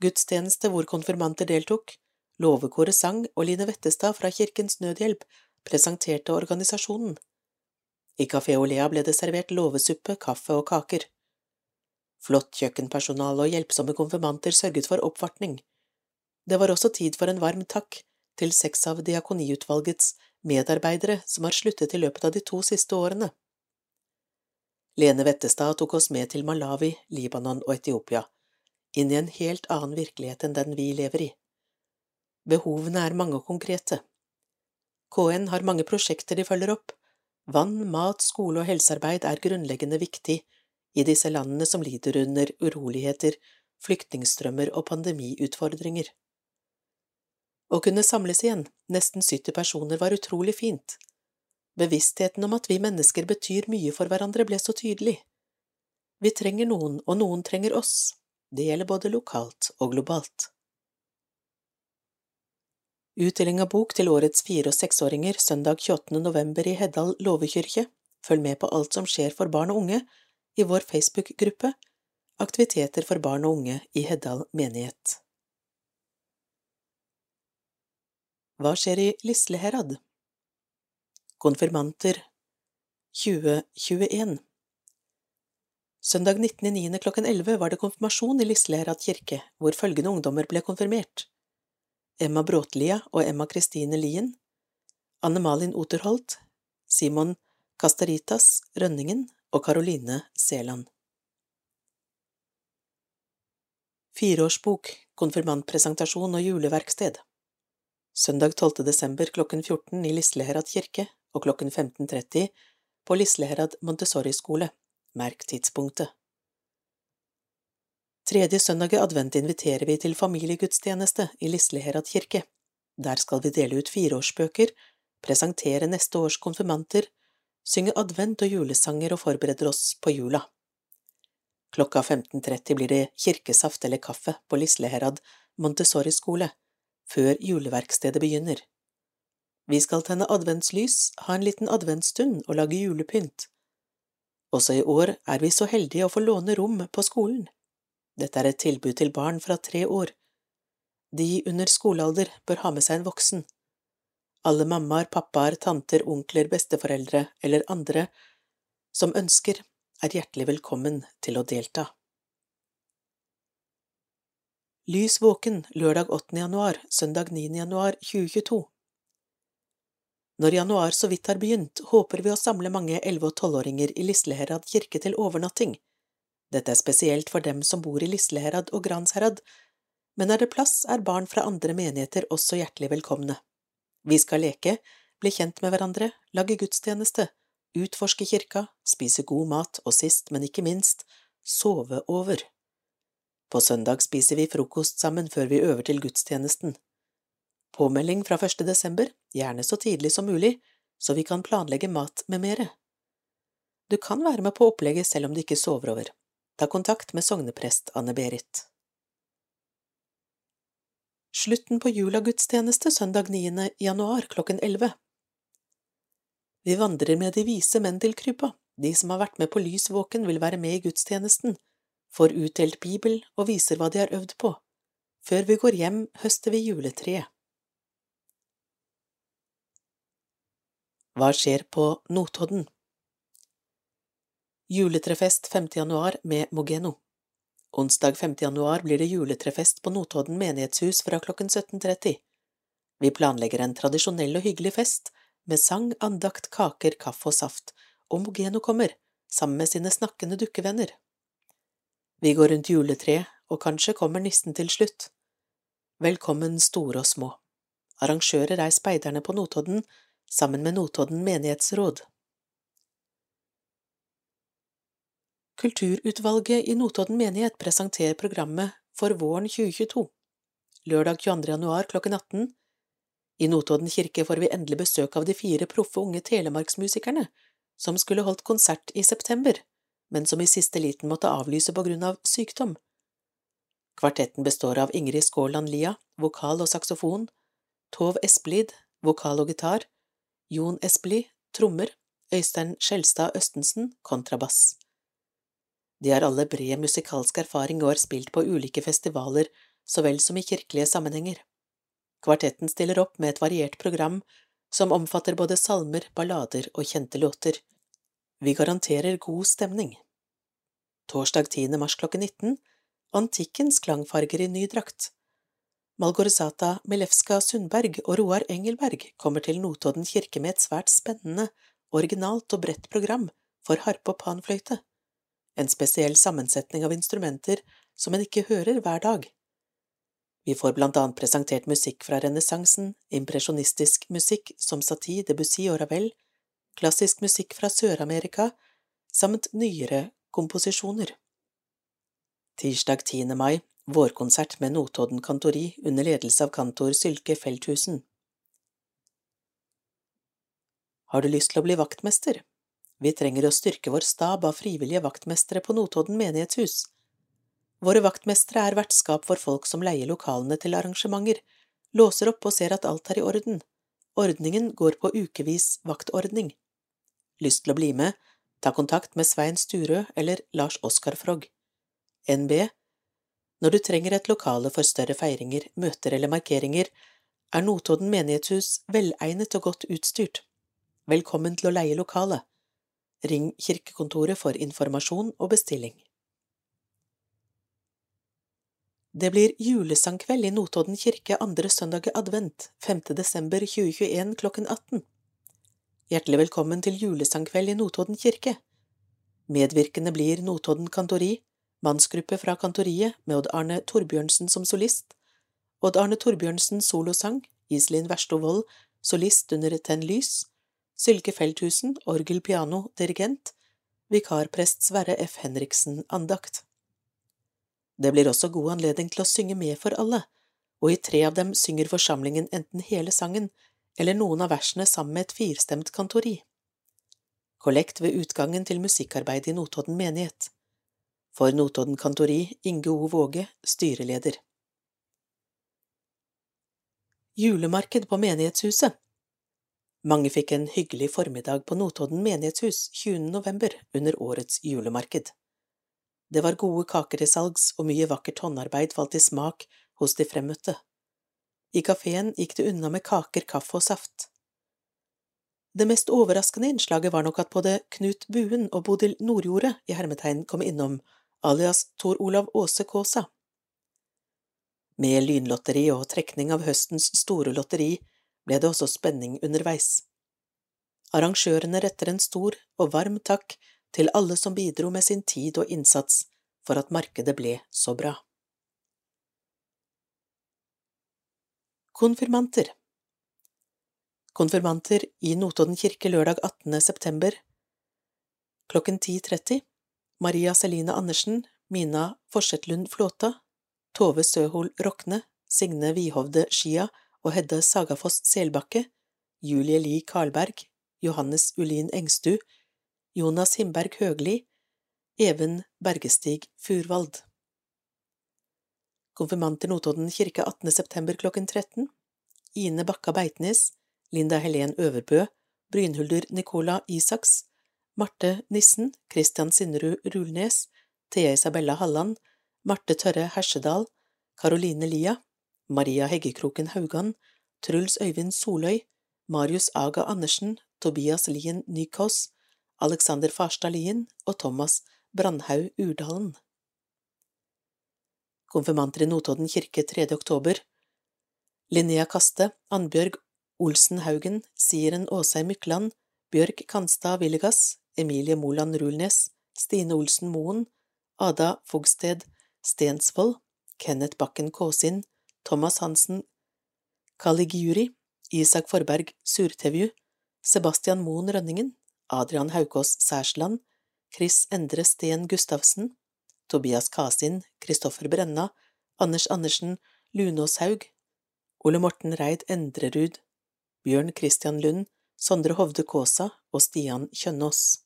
Gudstjeneste hvor konfirmanter deltok, låvekoret sang og Line Vettestad fra Kirkens Nødhjelp presenterte organisasjonen. I Kafé Olea ble det servert låvesuppe, kaffe og kaker. Flott kjøkkenpersonale og hjelpsomme konfirmanter sørget for oppvartning. Det var også tid for en varm takk til seks av diakoniutvalgets medarbeidere som har sluttet i løpet av de to siste årene. Lene Vettestad tok oss med til Malawi, Libanon og Etiopia, inn i en helt annen virkelighet enn den vi lever i. Behovene er mange og konkrete. KN har mange prosjekter de følger opp. Vann, mat, skole og helsearbeid er grunnleggende viktig i disse landene som lider under uroligheter, flyktningstrømmer og pandemiutfordringer. Å kunne samles igjen, nesten 70 personer, var utrolig fint. Bevisstheten om at vi mennesker betyr mye for hverandre, ble så tydelig. Vi trenger noen, og noen trenger oss. Det gjelder både lokalt og globalt. Utdeling av bok til årets fire- og seksåringer søndag 28. november i Heddal låvekyrkje. Følg med på alt som skjer for barn og unge i vår Facebook-gruppe Aktiviteter for barn og unge i Heddal menighet. Hva skjer i Lisleherad? Konfirmanter 2021 Søndag 19.9. klokken 11 var det konfirmasjon i Lisleherad kirke, hvor følgende ungdommer ble konfirmert. Emma Bråtlia og Emma Kristine Lien, Anne Malin Oterholt, Simon Castaritas Rønningen og Caroline Seland. Fireårsbok, konfirmantpresentasjon og juleverksted søndag 12. desember klokken 14 i Lisleherad kirke og klokken 15.30 på Lisleherad Montessori-skole, merk tidspunktet. Tredje søndag i advent inviterer vi til familiegudstjeneste i Lisleherad kirke. Der skal vi dele ut fireårsbøker, presentere neste års konfirmanter, synge advent og julesanger og forbereder oss på jula. Klokka 15.30 blir det kirkesaft eller kaffe på Lisleherad Montessori skole før juleverkstedet begynner. Vi skal tenne adventslys, ha en liten adventsstund og lage julepynt. Også i år er vi så heldige å få låne rom på skolen. Dette er et tilbud til barn fra tre år. De under skolealder bør ha med seg en voksen. Alle mammaer, pappaer, tanter, onkler, besteforeldre eller andre som ønsker, er hjertelig velkommen til å delta. Lys våken lørdag 8. januar, søndag 9. januar 2022 Når januar så vidt har begynt, håper vi å samle mange elleve- og tolvåringer i Lisleherad kirke til overnatting. Dette er spesielt for dem som bor i Lisleherad og Gransherad, men er det plass, er barn fra andre menigheter også hjertelig velkomne. Vi skal leke, bli kjent med hverandre, lage gudstjeneste, utforske kirka, spise god mat og sist, men ikke minst, sove over. På søndag spiser vi frokost sammen før vi øver til gudstjenesten. Påmelding fra 1. desember, gjerne så tidlig som mulig, så vi kan planlegge mat med mere. Du kan være med på opplegget selv om du ikke sover over. Ta kontakt med sogneprest Anne-Berit. Slutten på julagudstjeneste søndag 9. januar klokken 11. Vi vandrer med de vise menn til krypa. De som har vært med på Lys våken, vil være med i gudstjenesten, får utdelt Bibel og viser hva de har øvd på. Før vi går hjem, høster vi juletreet. Hva skjer på Notodden? Juletrefest 5. januar med Mogeno. Onsdag 5. januar blir det juletrefest på Notodden menighetshus fra klokken 17.30. Vi planlegger en tradisjonell og hyggelig fest, med sang, andakt, kaker, kaffe og saft, og Mogeno kommer, sammen med sine snakkende dukkevenner. Vi går rundt juletreet, og kanskje kommer nissen til slutt. Velkommen store og små. Arrangører er speiderne på Notodden, sammen med Notodden menighetsråd. Kulturutvalget i Notodden menighet presenterer programmet for våren 2022. Lørdag 22. januar klokken 18. I Notodden kirke får vi endelig besøk av de fire proffe unge telemarksmusikerne som skulle holdt konsert i september, men som i siste liten måtte avlyse på grunn av sykdom. Kvartetten består av Ingrid Skåland Lia, vokal og saksofon, Tov Esplid, vokal og gitar, Jon Espelid, trommer, Øystein Skjelstad Østensen, kontrabass. De har alle bred musikalsk erfaring og har spilt på ulike festivaler så vel som i kirkelige sammenhenger. Kvartetten stiller opp med et variert program som omfatter både salmer, ballader og kjente låter. Vi garanterer god stemning. Torsdag 10. mars klokken 19 Antikkens klangfarger i ny drakt. Malgorzata Milevska Sundberg og Roar Engelberg kommer til Notodden kirke med et svært spennende, originalt og bredt program for harpe og panfløyte, en spesiell sammensetning av instrumenter som en ikke hører hver dag. Vi får blant annet presentert musikk fra renessansen, impresjonistisk musikk som Satie, Debussy og Ravel, klassisk musikk fra Sør-Amerika, samt nyere komposisjoner. Tirsdag 10. mai Vårkonsert med Notodden Kantori under ledelse av kantor Sylke Feldthusen. Har du lyst til å bli vaktmester? Vi trenger å styrke vår stab av frivillige vaktmestere på Notodden menighetshus. Våre vaktmestere er vertskap for folk som leier lokalene til arrangementer, låser opp og ser at alt er i orden. Ordningen går på ukevis vaktordning. Lyst til å bli med? Ta kontakt med Svein Sturø eller Lars Oskar Frogg. NB når du trenger et lokale for større feiringer, møter eller markeringer, er Notodden menighetshus velegnet og godt utstyrt. Velkommen til å leie lokale. Ring kirkekontoret for informasjon og bestilling. Det blir julesangkveld i Notodden kirke andre søndag i advent, 5. desember 2021 klokken 18. Hjertelig velkommen til julesangkveld i Notodden kirke. Medvirkende blir Notodden kantori, mannsgruppe fra kantoriet med Odd Arne Torbjørnsen som solist, Odd Arne Torbjørnsen solosang, Iselin Versto Wold solist under Tenn lys, Sylke Feldthusen orgel piano dirigent, vikarprest Sverre F. Henriksen andakt. Det blir også god anledning til å synge med for alle, og i tre av dem synger forsamlingen enten hele sangen eller noen av versene sammen med et firstemt kantori. Kollekt ved utgangen til musikkarbeidet i Notodden menighet. For Notodden kantori Inge O. Våge, styreleder. Julemarked på menighetshuset Mange fikk en hyggelig formiddag på Notodden menighetshus 20. november under årets julemarked. Det var gode kaker til salgs, og mye vakkert håndarbeid falt i smak hos de fremmøtte. I kafeen gikk det unna med kaker, kaffe og saft. Det mest overraskende innslaget var nok at både Knut Buen og Bodil Nordjordet i hermetegn kom innom alias Tor Olav Aase Kaasa. Med lynlotteri og trekning av høstens store lotteri ble det også spenning underveis. Arrangørene retter en stor og varm takk til alle som bidro med sin tid og innsats for at markedet ble så bra. Konfirmanter Konfirmanter i Notodden kirke lørdag 18. september klokken 10.30 Maria Celine Andersen, Mina Forsetlund Flåta, Tove Søhol Rokne, Signe Vihovde Skia og Hedde Sagafoss Selbakke, Julie Li Karlberg, Johannes Ulin Engstu, Jonas Himberg Høgli, Even Bergestig Furvald. Konfirmanter Notodden kirke 18. september klokken 13 Ine Bakka Beitnes, Linda Helen Øverbø, Brynhulder Nicola Isaks, Marte Nissen, Christian Sinnerud Rulnes, Thea Isabella Halland, Marte Tørre Hersedal, Caroline Lia, Maria Heggekroken Haugan, Truls Øyvind Soløy, Marius Aga Andersen, Tobias Lien Nykås, Alexander Farstad Lien og Thomas Brandhaug Urdalen. Konfirmanter i Notodden kirke 3. oktober Linnea Kaste, Annbjørg Olsen Haugen, Siren Åsheim Mykland, Bjørk Kanstad Villegas, Emilie Moland Rulnes, Stine Olsen Moen, Ada Fogsted Stensvold, Kenneth Bakken Kåsin, Thomas Hansen Kaligiuri, Isak Forberg Surtevju, Sebastian Moen Rønningen, Adrian Haukås Særsland, Chris Endre Sten Gustavsen, Tobias Kasin, Kristoffer Brenna, Anders Andersen, Lunås Haug, Ole Morten Reid Endrerud, Bjørn Christian Lund, Sondre Hovde Kaasa og Stian Kjønnås.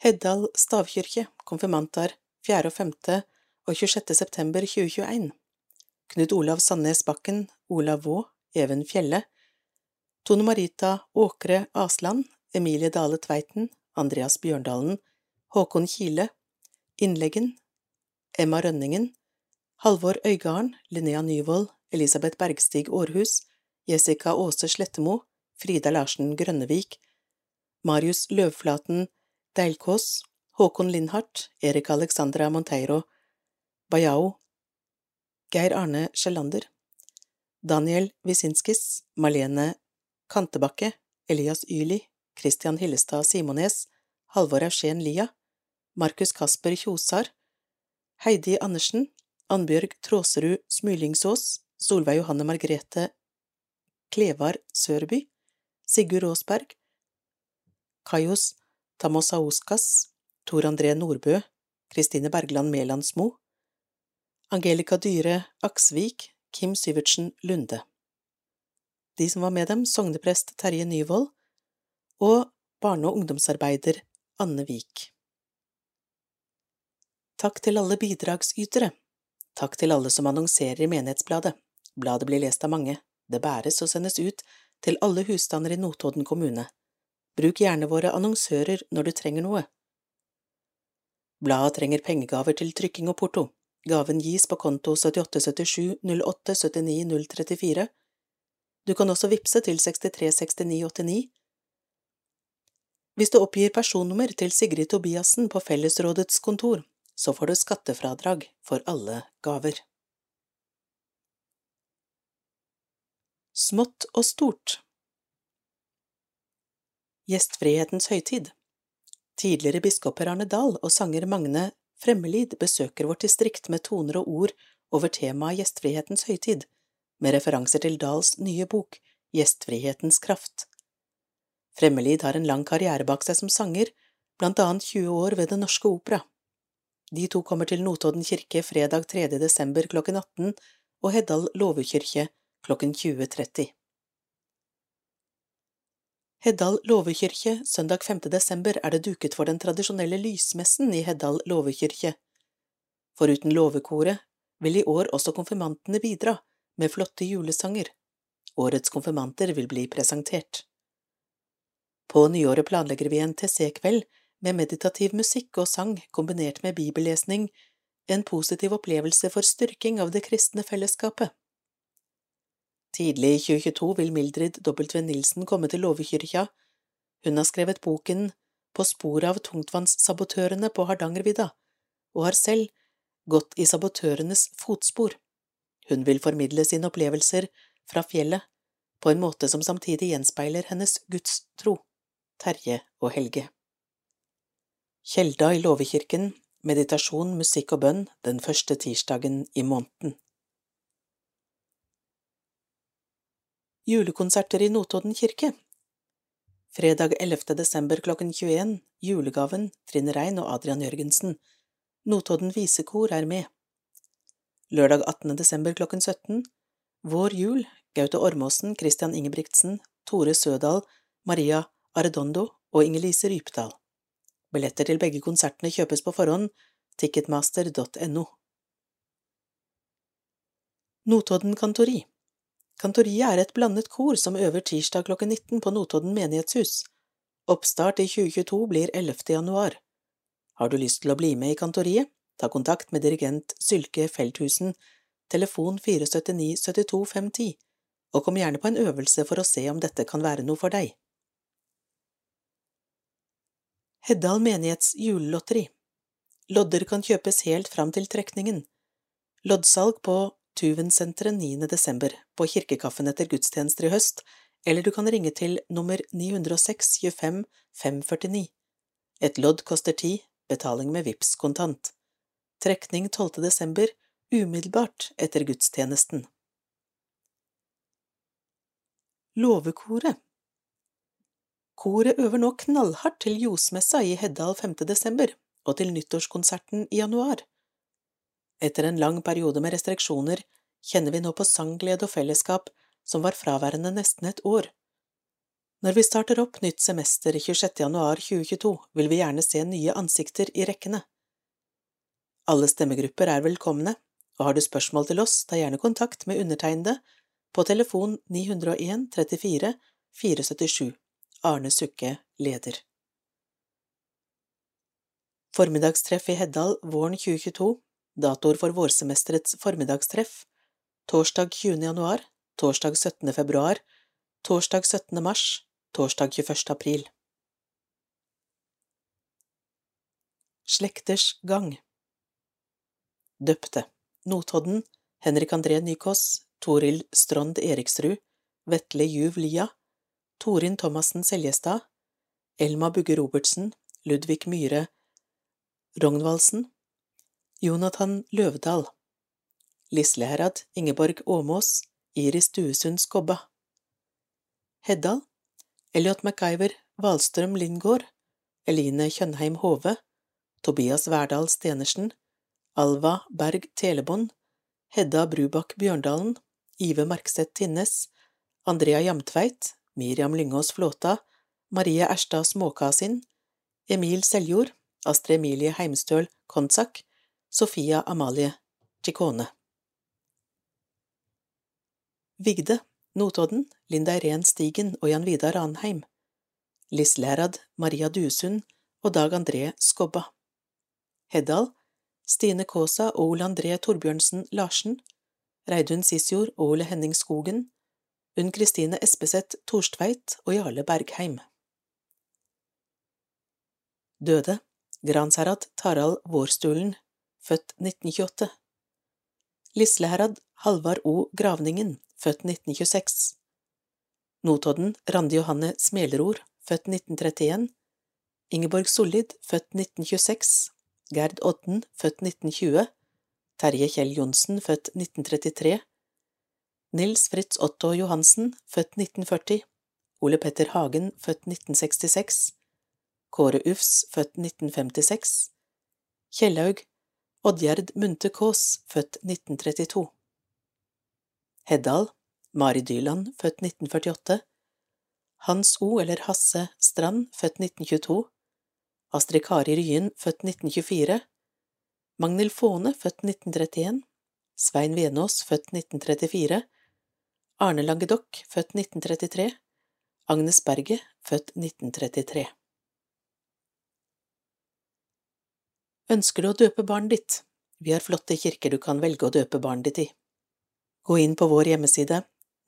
Heddal stavkirke, konfirmantar 4. og 5. og 26. september 2021 Knut Olav Sandnes Bakken, Olav Vaa, Even Fjelle, Tone Marita Åkre Asland, Emilie Dale Tveiten, Andreas Bjørndalen, Håkon Kile, Innleggen, Emma Rønningen, Halvor Øygarden, Linnea Nyvold, Elisabeth Bergstig Aarhus, Jessica Aase Slettemo, Frida Larsen Grønnevik, Marius Løvflaten Deilkås, Håkon Lindhardt, Erik Alexandra Monteiro, Bayao, Geir Arne Sjelander, Daniel Wisinskis, Malene Kantebakke, Elias Yli, Christian Hillestad Simones, Halvor Eugen Lia, Markus Kasper Kjosar, Heidi Andersen, Annbjørg Tråserud Smulingsås, Solveig Johanne Margrethe Klevar Sørby, Sigurd Aasberg, Kajos Tamosauskas, Tor André Nordbø, Kristine Bergland Melandsmo, Angelica Dyre Aksvik, Kim Syvertsen Lunde. De som var med dem, sogneprest Terje Nyvold og barne- og ungdomsarbeider Anne Vik. Takk til alle bidragsytere. Takk til alle som annonserer i Menighetsbladet. Bladet blir lest av mange. Det bæres og sendes ut til alle husstander i Notodden kommune. Bruk gjerne våre annonsører når du trenger noe. Bladet trenger pengegaver til trykking og porto. Gaven gis på konto 7877 08 79 034. Du kan også vippse til 636989. Hvis du oppgir personnummer til Sigrid Tobiassen på Fellesrådets kontor, så får du skattefradrag for alle gaver. Smått og stort Gjestfrihetens høytid Tidligere biskoper Arne Dahl og sanger Magne Fremmelid besøker vårt distrikt med toner og ord over temaet Gjestfrihetens høytid, med referanser til Dahls nye bok Gjestfrihetens kraft. Fremmelid har en lang karriere bak seg som sanger, blant annet 20 år ved Den Norske Opera. De to kommer til Notodden kirke fredag 3. desember klokken 18 og Heddal låvekirke klokken 20.30. Heddal låvekirke søndag 5. desember er det duket for den tradisjonelle lysmessen i Heddal låvekirke. Foruten låvekoret vil i år også konfirmantene bidra med flotte julesanger. Årets konfirmanter vil bli presentert. På nyåret planlegger vi en TC-kveld med meditativ musikk og sang kombinert med bibellesning, en positiv opplevelse for styrking av det kristne fellesskapet. Tidlig i 2022 vil Mildrid W. Nilsen komme til Låvekyrkja. Hun har skrevet boken På sporet av tungtvannssabotørene på Hardangervidda, og har selv gått i sabotørenes fotspor. Hun vil formidle sine opplevelser fra fjellet på en måte som samtidig gjenspeiler hennes gudstro. Terje og Helge. Kjelda i Låvekirken, meditasjon, musikk og bønn den første tirsdagen i måneden. Julekonserter i Notodden kirke Fredag 11. desember klokken 21 Julegaven Trine Rein og Adrian Jørgensen Notodden visekor er med Lørdag 18. desember klokken 17 Vår jul Gaute Ormåsen, Christian Ingebrigtsen, Tore Sødal, Maria Arredondo og Inger-Lise Rypdal. Billetter til begge konsertene kjøpes på forhånd, ticketmaster.no. Notodden Kantori Kantoriet er et blandet kor som øver tirsdag klokken 19 på Notodden menighetshus. Oppstart i 2022 blir 11. januar. Har du lyst til å bli med i kantoriet? Ta kontakt med dirigent Sylke Feldthusen, telefon 479 72 510, og kom gjerne på en øvelse for å se om dette kan være noe for deg. Heddal menighets julelotteri Lodder kan kjøpes helt fram til trekningen. Loddsalg på Tuvensenteret 9. desember, på Kirkekaffen etter gudstjenester i høst, eller du kan ringe til nummer 906 25 549. Et lodd koster ti, betaling med VIPS kontant. Trekning 12. desember, umiddelbart etter gudstjenesten. Låvekoret Koret øver nå knallhardt til Ljosmessa i Heddal 5. desember og til nyttårskonserten i januar. Etter en lang periode med restriksjoner kjenner vi nå på sangglede og fellesskap som var fraværende nesten et år. Når vi starter opp nytt semester 26. januar 2022, vil vi gjerne se nye ansikter i rekkene. Alle stemmegrupper er velkomne, og har du spørsmål til oss, ta gjerne kontakt med undertegnede på telefon 901 34 477. Arne Sukke, leder. Formiddagstreff i Heddal våren 2022 Datoer for vårsemesterets formiddagstreff Torsdag 20. januar Torsdag 17. februar Torsdag 17. mars Torsdag 21. april Slekters gang Døpte Notodden Henrik André Nykås Toril Strond Eriksrud Vetle Juv Lia Torin Thomassen Seljestad Elma Bugge Robertsen Ludvig Myhre Rognvaldsen Jonathan Løvdahl, Lisleherad Ingeborg Åmås Iris Duesund Skobba Heddal Elliot MacGyver Valstrøm Lindgård Eline Kjønheim Hove Tobias Verdal Stenersen Alva Berg Telebånd Hedda Brubakk Bjørndalen Ive Markseth Tinnes Andrea Jamtveit Miriam Lyngås Flåta Marie Erstad Småkasin Emil Seljord Astrid Emilie Heimstøl Kontsak, Sofia Amalie Chikone. Vigde, Notodden, Linda Irén Stigen og Jan Vidar Ranheim Liss Lærad, Maria Dusund og Dag André Skobba. Heddal, Stine Kaasa og Ole André Torbjørnsen Larsen. Reidun Sisjord og Ole Henning Skogen Unn Kristine Espeseth Torstveit og Jarle Bergheim. Døde. Gransherad Tarald Vårstulen født 1928 Lisleherad Halvard O. Gravningen, født 1926 Notodden Randi Johanne Smelerord, født 1931 Ingeborg Sollid, født 1926 Gerd Odden, født 1920 Terje Kjell Johnsen, født 1933 Nils Fritz Otto Johansen, født 1940 Ole Petter Hagen, født 1966 Kåre Ufs, født 1956 Kjellaug Oddgjerd Munthe Kaas, født 1932 Heddal, Mari Dyland, født 1948 Hans O. eller Hasse Strand, født 1922 Astrid Kari Ryen, født 1924 Magnhild Faane, født 1931 Svein Venås, født 1934 Arne Langedokk, født 1933 Agnes Berget, født 1933 Ønsker du å døpe barnet ditt? Vi har flotte kirker du kan velge å døpe barnet ditt i. Gå inn på vår hjemmeside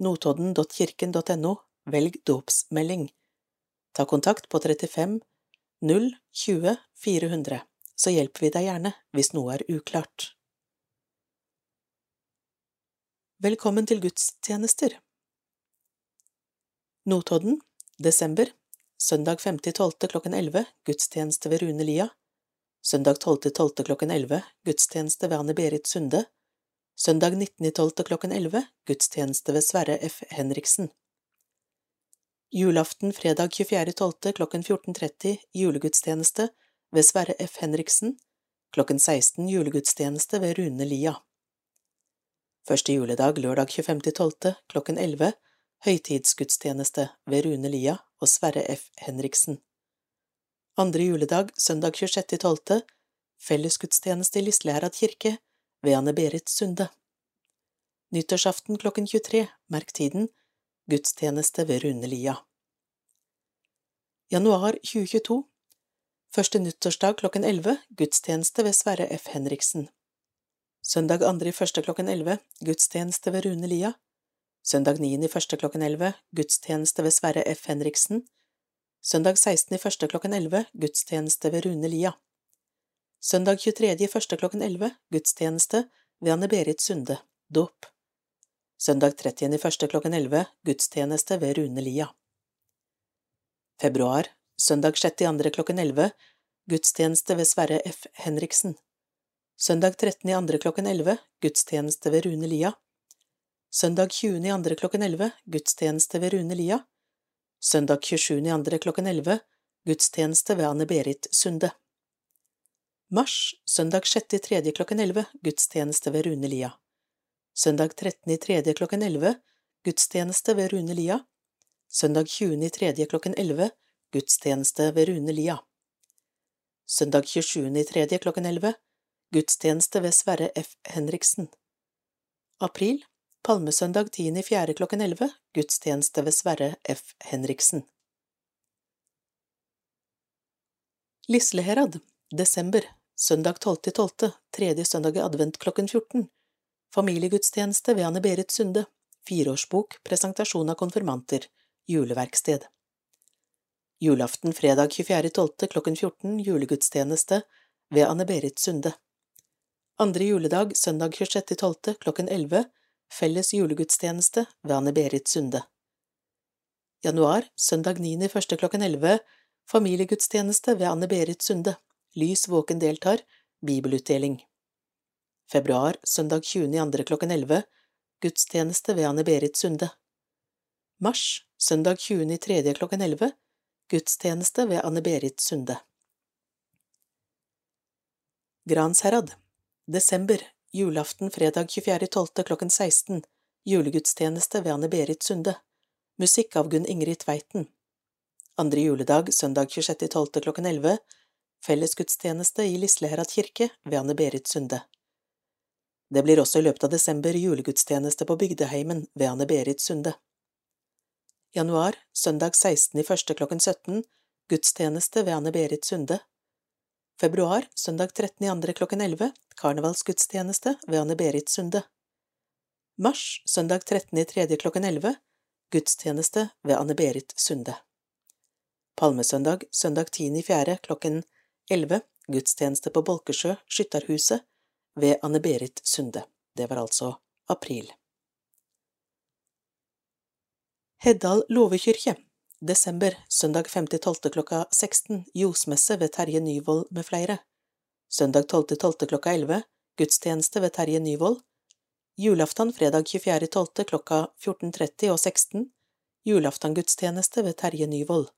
notodden.kirken.no, velg dåpsmelding. Ta kontakt på 35 0 20 400, så hjelper vi deg gjerne hvis noe er uklart. Velkommen til gudstjenester Notodden, desember, søndag 5.12. klokken 11, gudstjeneste ved Rune Lia Søndag 12.12. klokken 11 gudstjeneste ved Anne-Berit Sunde Søndag 19.12. klokken 11 gudstjeneste ved Sverre F. Henriksen Julaften fredag 24.12. klokken 14.30 julegudstjeneste ved Sverre F. Henriksen, klokken 16 julegudstjeneste ved Rune Lia. Første juledag lørdag 25.12. klokken 11 høytidsgudstjeneste ved Rune Lia og Sverre F. Henriksen. Andre juledag søndag 26.12. fellesgudstjeneste i Lisleherad kirke ved Anne-Berit Sunde. Nyttårsaften klokken 23, merk tiden, gudstjeneste ved Rune Lia. Januar 2022 Første nyttårsdag klokken 11, gudstjeneste ved Sverre F. Henriksen. Søndag andre i første klokken 11, gudstjeneste ved Rune Lia. Søndag 9. i første klokken 11, gudstjeneste ved Sverre F. Henriksen. Søndag 16. i første klokken 11, gudstjeneste ved Rune Lia. Søndag 23. i første klokken 11, gudstjeneste ved Anne-Berit Sunde, dåp. Søndag 30. i første klokken 11, gudstjeneste ved Rune Lia. Februar, søndag 6. i andre klokken 11, gudstjeneste ved Sverre F. Henriksen. Søndag 13. i andre klokken 11, gudstjeneste ved Rune Lia. Søndag 20. i andre klokken 11, gudstjeneste ved Rune Lia. Søndag 27. i andre klokken 11, gudstjeneste ved Anne-Berit Sunde. Mars, søndag 6. i tredje klokken 11, gudstjeneste ved Rune Lia. Søndag 13. i tredje klokken 11, gudstjeneste ved Rune Lia. Søndag 20. i tredje klokken 11, gudstjeneste ved Rune Lia. Søndag 27. i tredje klokken 11, gudstjeneste ved Sverre F. Henriksen. April, palmesøndag 10. i fjerde klokken 11, gudstjeneste ved Sverre F. Henriksen. Lisleherad, desember, søndag 12.12., tredje søndag i advent klokken 14, familiegudstjeneste ved Anne-Berit Sunde, fireårsbok, presentasjon av konfirmanter, juleverksted. Julaften fredag 24.12. klokken 14, julegudstjeneste ved Anne-Berit Sunde. Andre juledag søndag 26.12. klokken 11, felles julegudstjeneste ved Anne-Berit Sunde. Januar, søndag 9. første klokken 11, familiegudstjeneste ved Anne-Berit Sunde, Lys våken deltar, bibelutdeling. Februar, søndag 20. andre klokken 11, gudstjeneste ved Anne-Berit Sunde. Mars, søndag 20. tredje klokken 11, gudstjeneste ved Anne-Berit Sunde. Gransherad, desember, julaften fredag 24.12. klokken 16, julegudstjeneste ved Anne-Berit Sunde, musikk av Gunn Ingrid Tveiten. Andre juledag søndag 26.12. klokken 11, fellesgudstjeneste i Lisleherad kirke ved Anne-Berit Sunde. Det blir også i løpet av desember julegudstjeneste på Bygdeheimen ved Anne-Berit Sunde. Januar, søndag 16. i første klokken 17, gudstjeneste ved Anne-Berit Sunde. Februar, søndag 13. i andre klokken 11, karnevalsgudstjeneste ved Anne-Berit Sunde. Mars, søndag 13. i tredje klokken 11, gudstjeneste ved Anne-Berit Sunde. Palmesøndag, søndag 10. i fjerde klokken 11, gudstjeneste på Bolkesjø, Skytterhuset, ved Anne-Berit Sunde. Det var altså april. Heddal låvekyrkje, desember, søndag 5.12. klokka 16, ljosmesse ved Terje Nyvold med flere. Søndag 12.12. klokka 11, gudstjeneste ved Terje Nyvold. Julaften fredag 24.12. klokka 14.30 og 16, julaftangudstjeneste ved Terje Nyvold.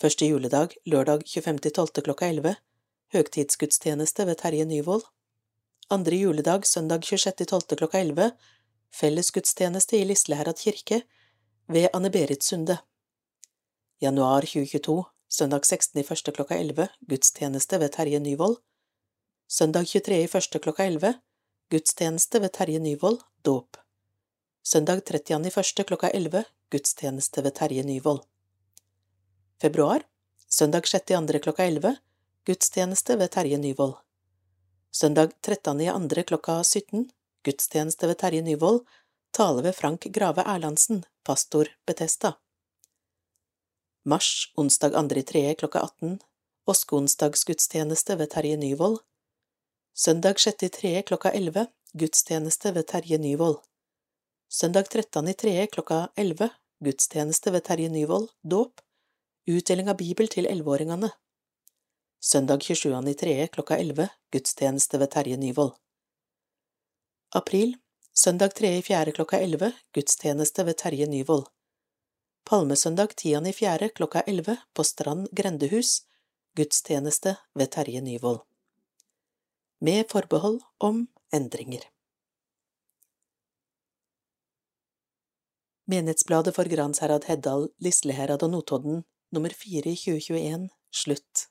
Første juledag, lørdag 25.12. klokka 11, høgtidsgudstjeneste ved Terje Nyvold. Andre juledag, søndag 26.12. klokka 11, fellesgudstjeneste i Lisleherad kirke ved Anne-Berit Sunde. Januar 2022, søndag 16. i første klokka 11, gudstjeneste ved Terje Nyvold. Søndag 23. i første klokka 11, gudstjeneste ved Terje Nyvold, dåp. Søndag 30. i første klokka 11, gudstjeneste ved Terje Nyvold. Februar, søndag 6. i andre klokka 11, gudstjeneste ved Terje Nyvold. Søndag 13. i andre klokka 17, gudstjeneste ved Terje Nyvold, tale ved Frank Grave Erlandsen, pastor Betesta. Mars, onsdag 2. i tredje klokka 18, Påskeonsdagsgudstjeneste ved Terje Nyvold. Søndag 6.3. klokka 11, gudstjeneste ved Terje Nyvold. Søndag 13.3. klokka 11, gudstjeneste ved Terje Nyvold, dåp. Utdeling av Bibel til elleveåringene. Søndag 27.3. klokka 11, gudstjeneste ved Terje Nyvold. April, søndag 3.4. klokka 11, gudstjeneste ved Terje Nyvold. Palmesøndag tiende i fjerde klokka elleve på Strand grendehus, gudstjeneste ved Terje Nyvold. Med forbehold om endringer. Menighetsbladet for Gransherad, Heddal, Lisleherad og Notodden, nummer fire i 2021, slutt.